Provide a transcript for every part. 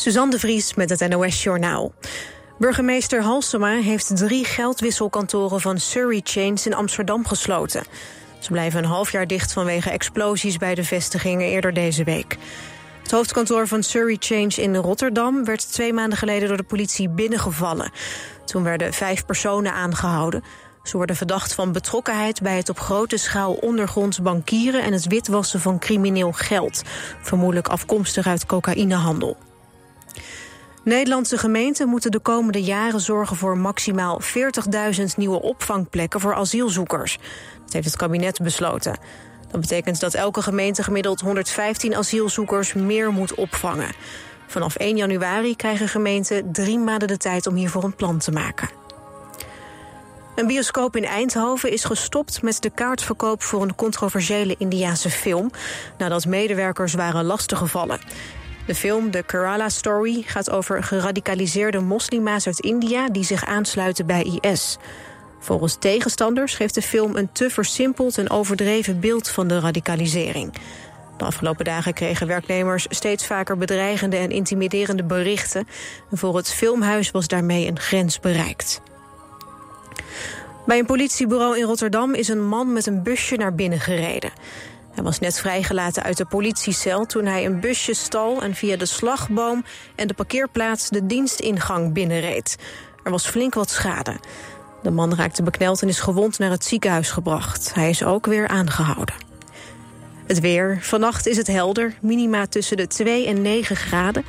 Suzanne de Vries met het NOS Journaal. Burgemeester Halsema heeft drie geldwisselkantoren van Surrey Chains in Amsterdam gesloten. Ze blijven een half jaar dicht vanwege explosies bij de vestigingen eerder deze week. Het hoofdkantoor van Surrey Change in Rotterdam werd twee maanden geleden door de politie binnengevallen. Toen werden vijf personen aangehouden. Ze worden verdacht van betrokkenheid bij het op grote schaal ondergronds bankieren en het witwassen van crimineel geld, vermoedelijk afkomstig uit cocaïnehandel. Nederlandse gemeenten moeten de komende jaren zorgen voor maximaal 40.000 nieuwe opvangplekken voor asielzoekers. Dat heeft het kabinet besloten. Dat betekent dat elke gemeente gemiddeld 115 asielzoekers meer moet opvangen. Vanaf 1 januari krijgen gemeenten drie maanden de tijd om hiervoor een plan te maken. Een bioscoop in Eindhoven is gestopt met de kaartverkoop voor een controversiële Indiaanse film, nadat medewerkers waren lastiggevallen. De film The Kerala Story gaat over geradicaliseerde moslima's uit India die zich aansluiten bij IS. Volgens tegenstanders geeft de film een te versimpeld en overdreven beeld van de radicalisering. De afgelopen dagen kregen werknemers steeds vaker bedreigende en intimiderende berichten. voor het filmhuis was daarmee een grens bereikt. Bij een politiebureau in Rotterdam is een man met een busje naar binnen gereden. Hij was net vrijgelaten uit de politiecel toen hij een busje stal... en via de slagboom en de parkeerplaats de dienstingang binnenreed. Er was flink wat schade. De man raakte bekneld en is gewond naar het ziekenhuis gebracht. Hij is ook weer aangehouden. Het weer. Vannacht is het helder. Minima tussen de 2 en 9 graden.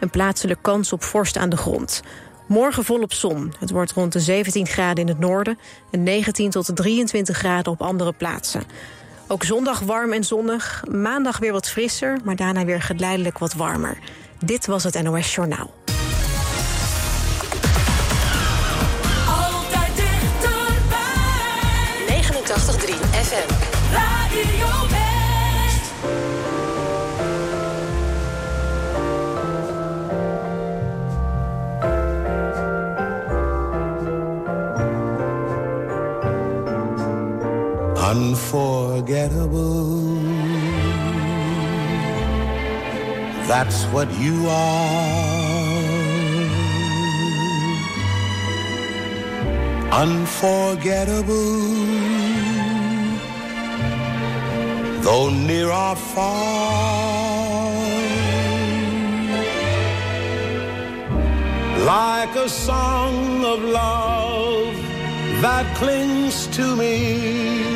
Een plaatselijke kans op vorst aan de grond. Morgen volop zon. Het wordt rond de 17 graden in het noorden... en 19 tot 23 graden op andere plaatsen. Ook zondag warm en zonnig. Maandag weer wat frisser, maar daarna weer geleidelijk wat warmer. Dit was het NOS Journaal. Unforgettable. That's what you are. Unforgettable. Though near or far. Like a song of love that clings to me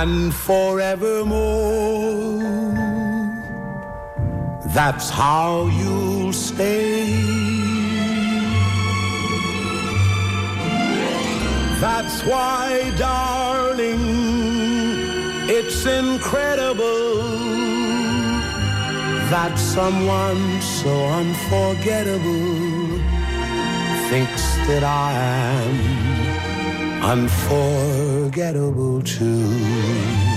and forevermore. That's how you'll stay. That's why, darling, it's incredible that someone so unforgettable thinks that I am unforgettable too.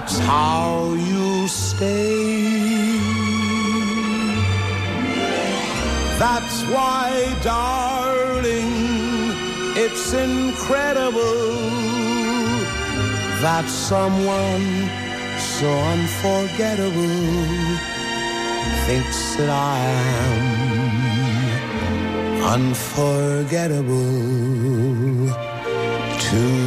That's how you stay. That's why, darling, it's incredible that someone so unforgettable thinks that I am unforgettable too.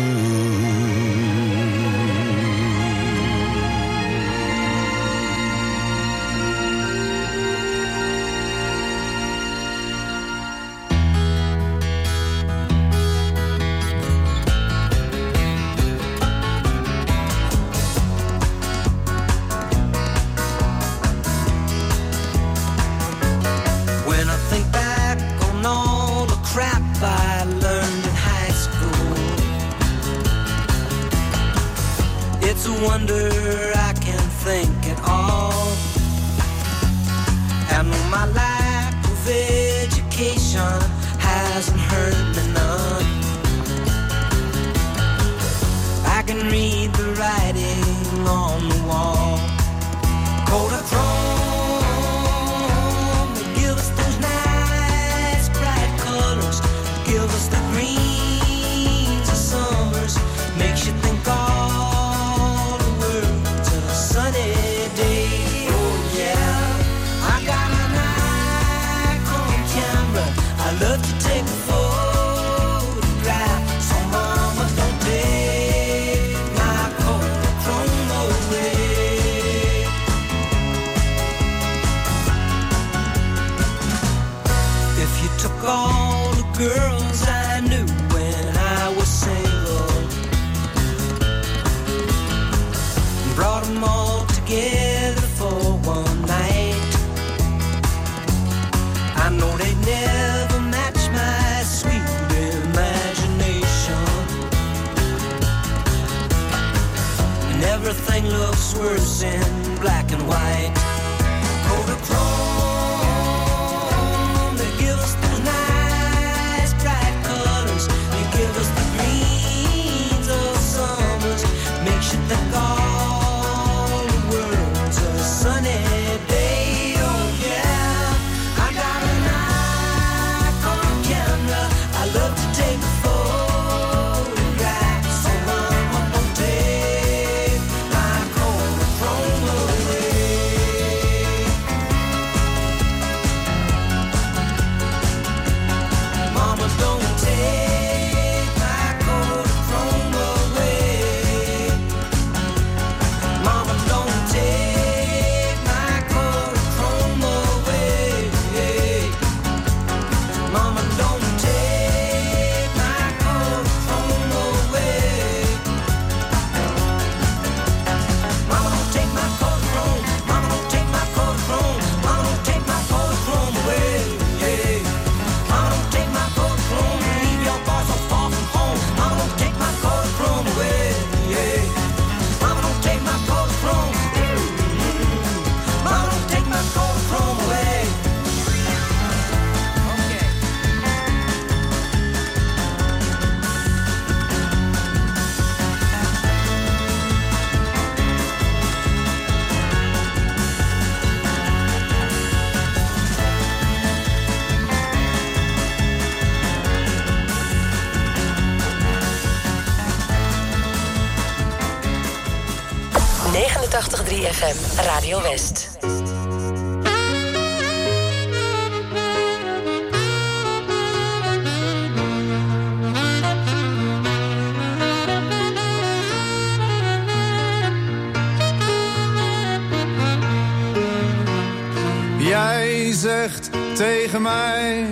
Jij zegt tegen mij,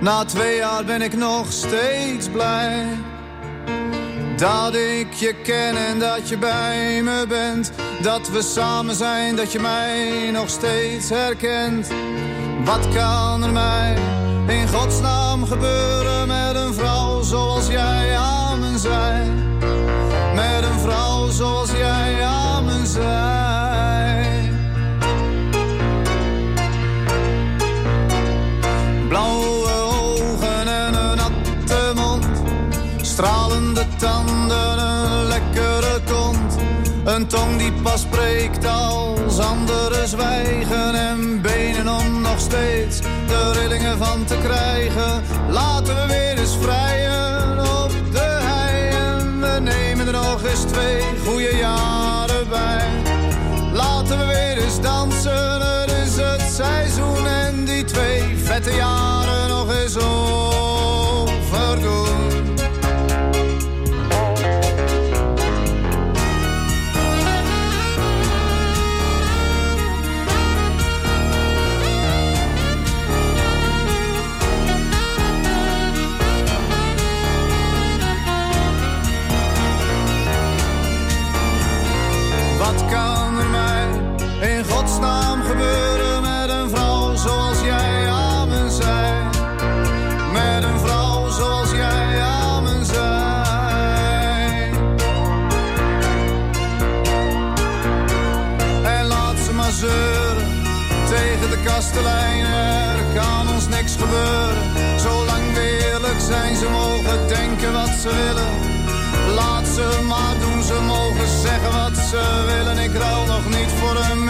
na twee jaar ben ik nog steeds blij. Dat ik je ken en dat je bij me bent dat we samen zijn, dat je mij nog steeds herkent. Wat kan er mij in godsnaam gebeuren met een vrouw zoals jij aan me zij? Met een vrouw zoals jij aan me zij. Blauwe ogen en een natte mond, stralende tanden, een lekkere kont. Een tong die pas spreekt als anderen zwijgen en benen om nog steeds de rillingen van te krijgen. Laten we weer eens vrijen op de hei. En we nemen er nog eens twee goede jaren bij. Laten we weer eens dansen, het is het seizoen. En die twee vette jaren nog eens overdoen. Zolang we eerlijk zijn. Ze mogen denken wat ze willen. Laat ze maar doen, ze mogen zeggen wat ze willen. Ik ruil nog niet voor een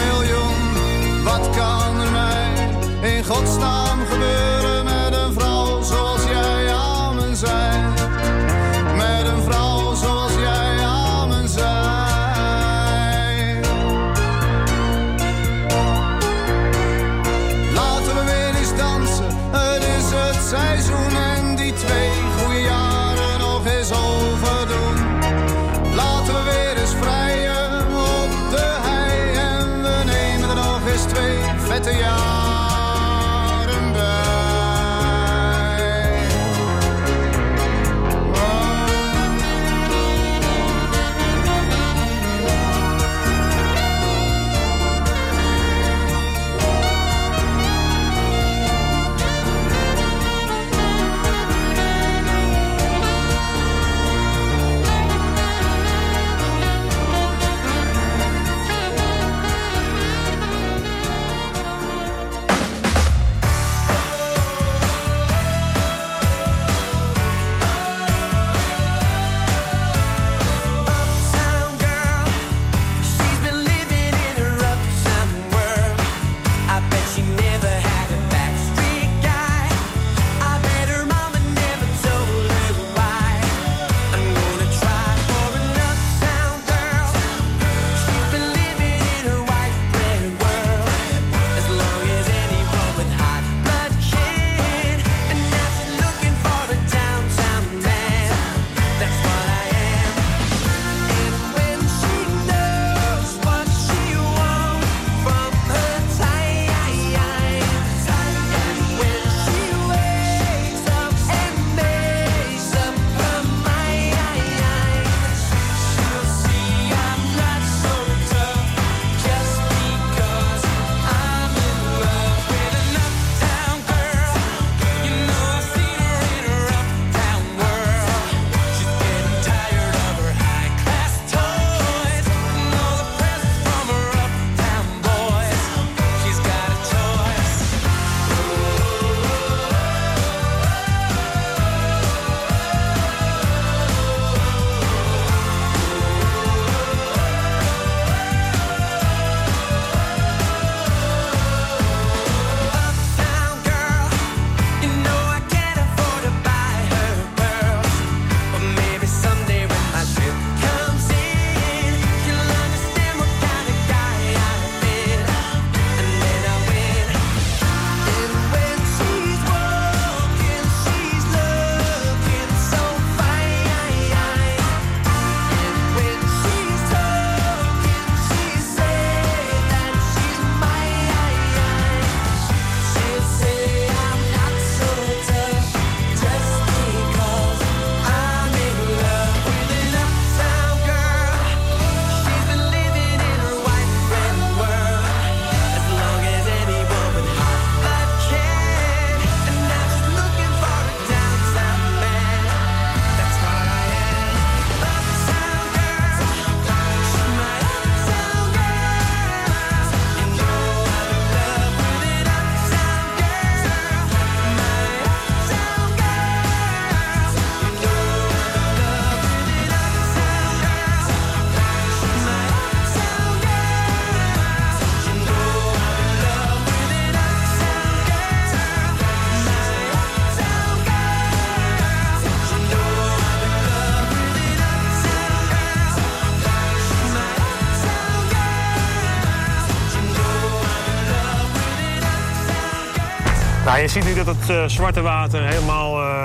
je ziet nu dat het eh, zwarte water helemaal uh,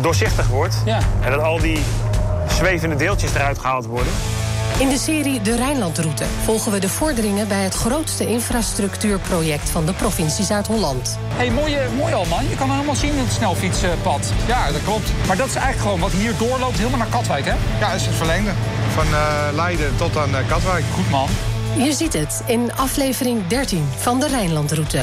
doorzichtig wordt. En dat al die zwevende deeltjes eruit gehaald worden. In de serie De Rijnlandroute volgen we de vorderingen bij het grootste infrastructuurproject van de provincie Zuid-Holland. Hé, hey, mooi, mooi al man. Je kan helemaal zien het snelfietspad. Ja, dat klopt. Maar dat is eigenlijk gewoon wat hier doorloopt helemaal naar Katwijk, hè? Ja, dat is het verlengde. Van eh, Leiden tot aan Katwijk. Goed man. Je ziet het in aflevering 13 van De Rijnlandroute.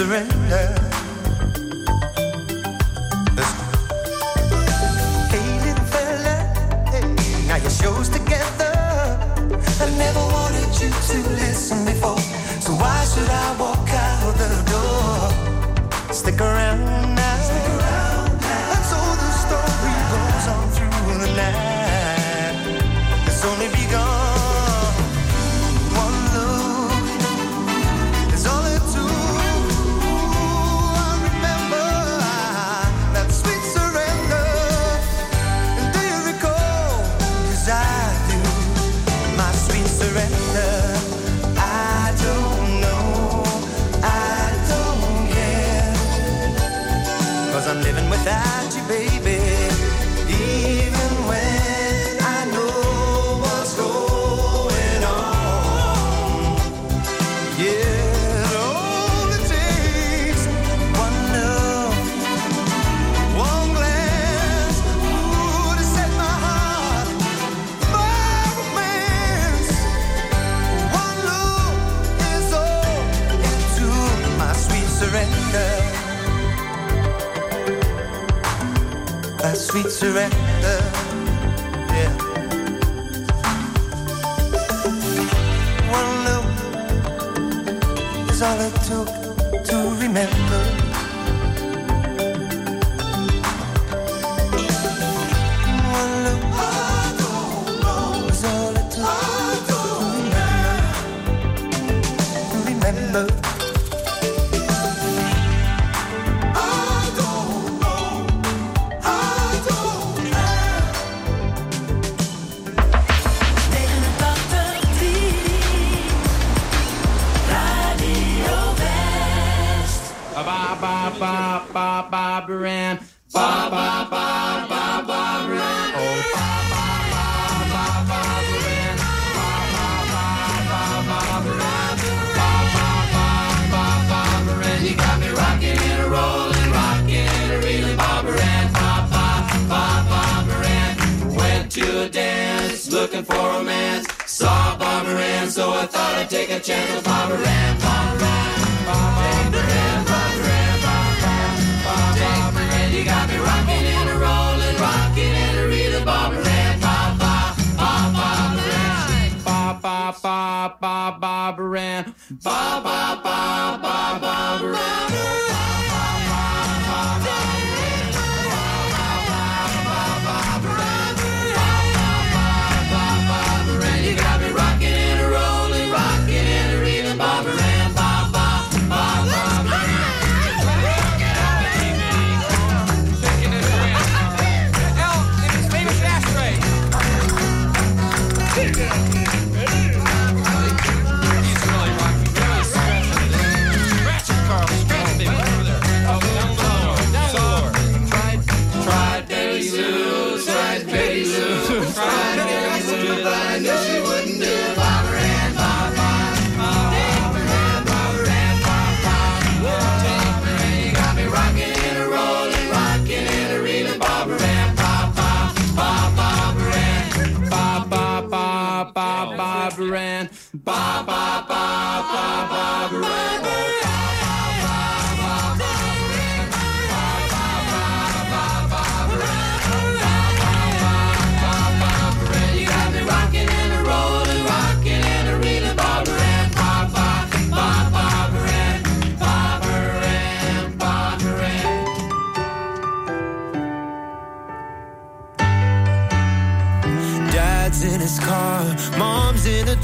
surrender. surrender. Yeah. One look is all it took to remember. Ba ba ba ba ba.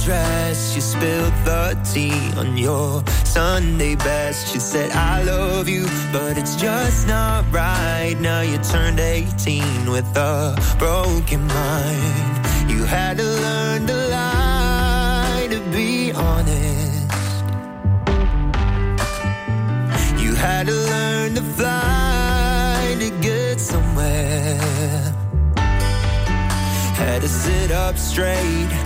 dress. You spilled the tea on your Sunday best. You said, I love you, but it's just not right. Now you turned 18 with a broken mind. You had to learn to lie to be honest. You had to learn to fly to get somewhere. Had to sit up straight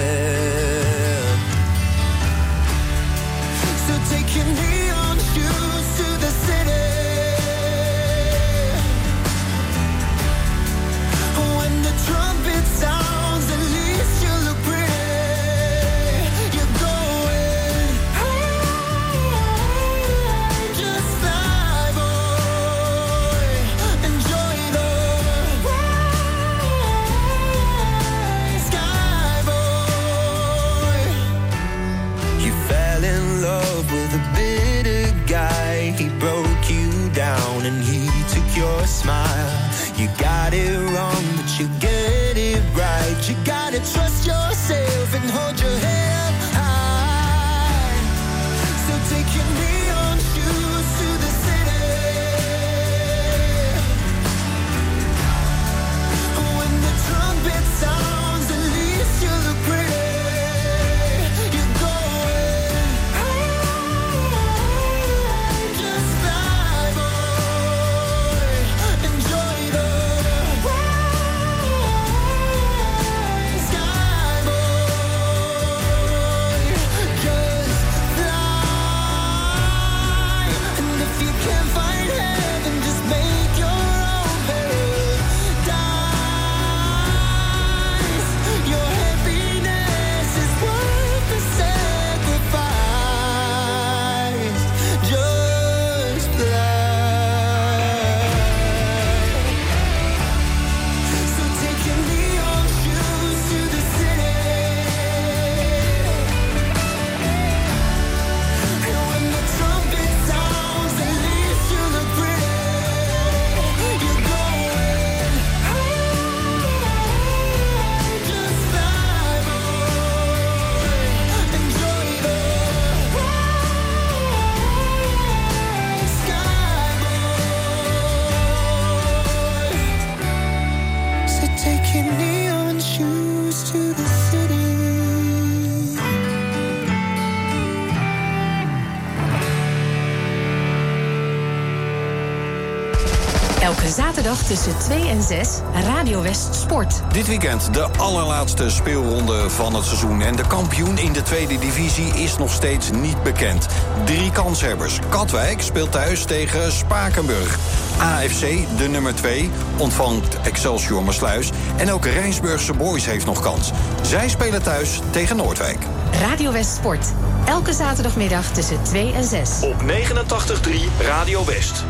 zaterdag tussen 2 en 6 Radio West Sport. Dit weekend de allerlaatste speelronde van het seizoen. En de kampioen in de tweede divisie is nog steeds niet bekend. Drie kanshebbers. Katwijk speelt thuis tegen Spakenburg. AFC, de nummer 2, ontvangt Excelsior Maasluis. En ook Rijnsburgse Boys heeft nog kans. Zij spelen thuis tegen Noordwijk. Radio West Sport. Elke zaterdagmiddag tussen 2 en 6. Op 89.3 Radio West.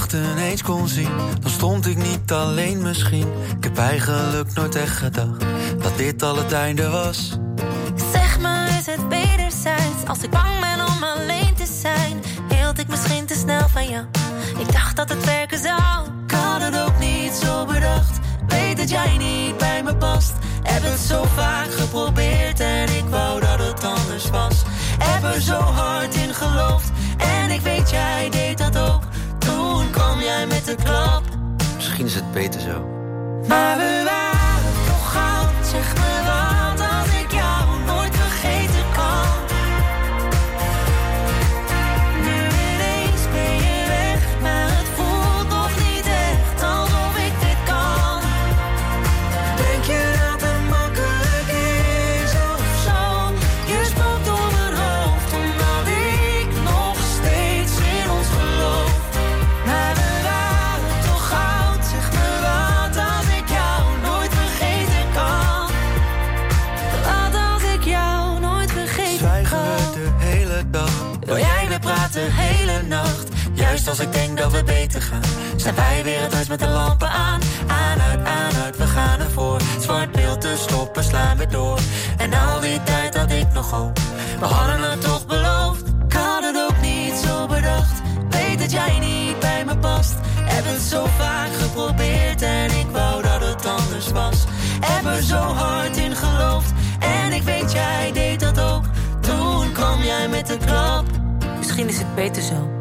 gedachten eens kon zien, dan stond ik niet alleen misschien. Ik heb eigenlijk nooit echt gedacht dat dit al het einde was. Zeg me, is het wederzijds? Als ik bang ben om alleen te zijn, hield ik misschien te snel van jou. Ik dacht dat het werken zou. Ik had het ook niet zo bedacht. Weet dat jij niet bij me past. Heb het zo vaak Misschien is het beter zo. Maar we beter zo.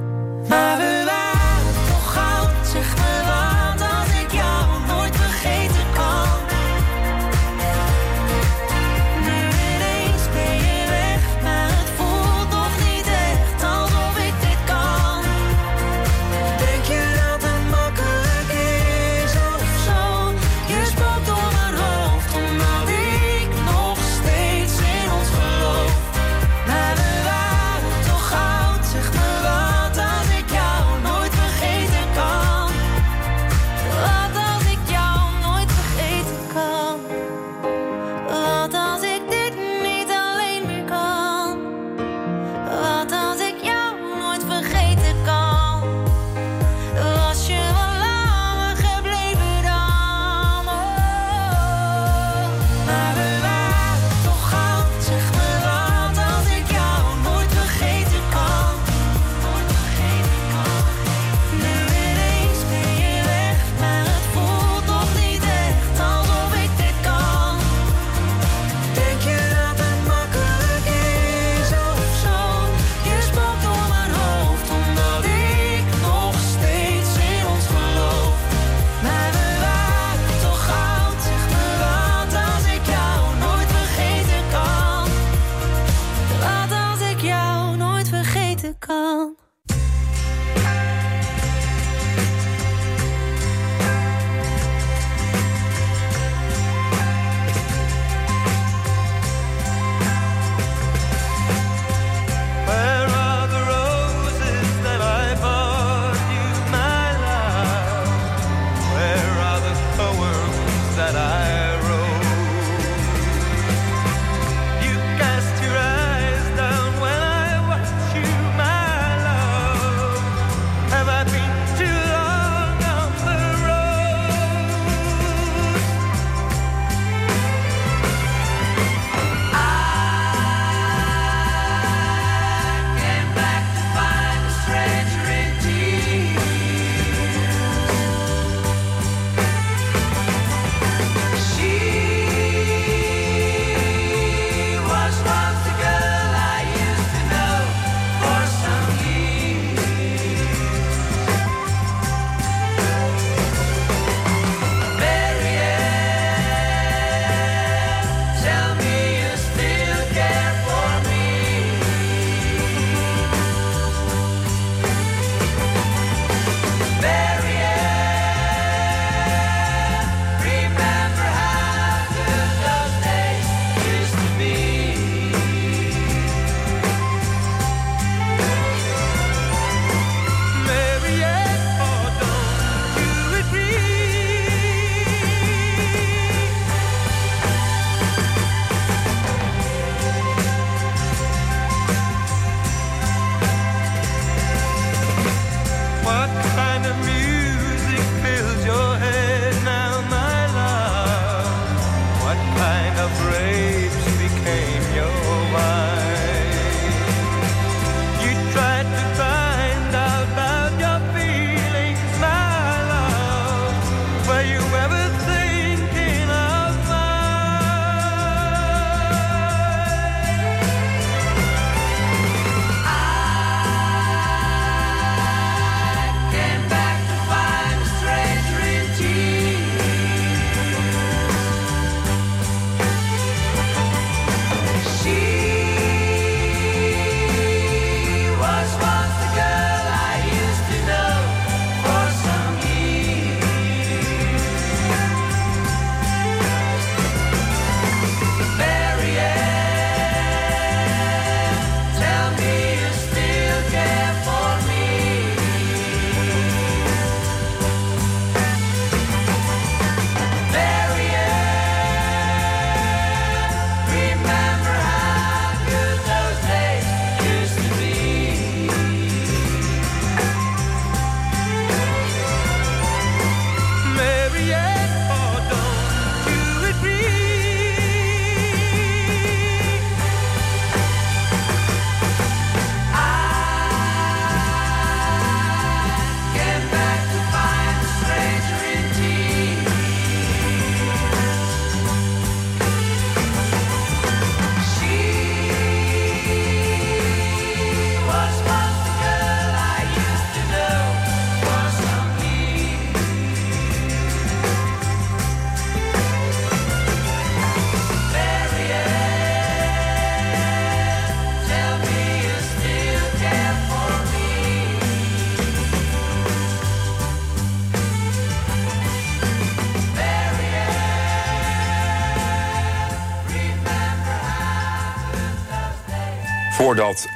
dat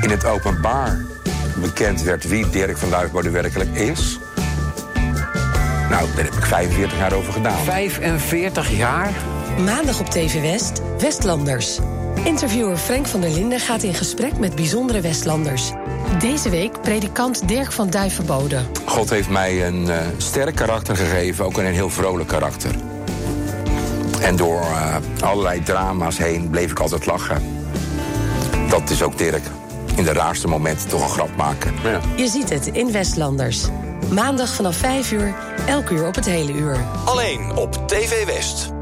in het openbaar bekend werd wie Dirk van Duifbode werkelijk is. Nou, daar heb ik 45 jaar over gedaan. 45 jaar? Maandag op TV West, Westlanders. Interviewer Frank van der Linden gaat in gesprek met bijzondere Westlanders. Deze week predikant Dirk van Duivenbode. God heeft mij een uh, sterk karakter gegeven, ook een heel vrolijk karakter. En door eh, allerlei drama's heen bleef ik altijd lachen dat is ook Dirk. In de raarste momenten toch een grap maken. Ja. Je ziet het in Westlanders. Maandag vanaf 5 uur, elk uur op het hele uur. Alleen op TV West.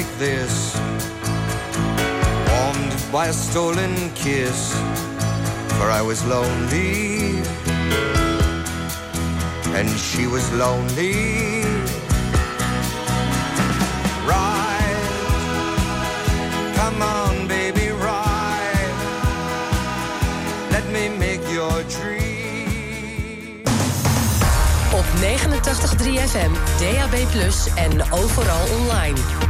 Like this, warmed by a stolen kiss. For I was lonely and she was lonely. Ride, come on, baby, ride. Let me make your dream. Op 89.3 FM, DAB+, en overal online.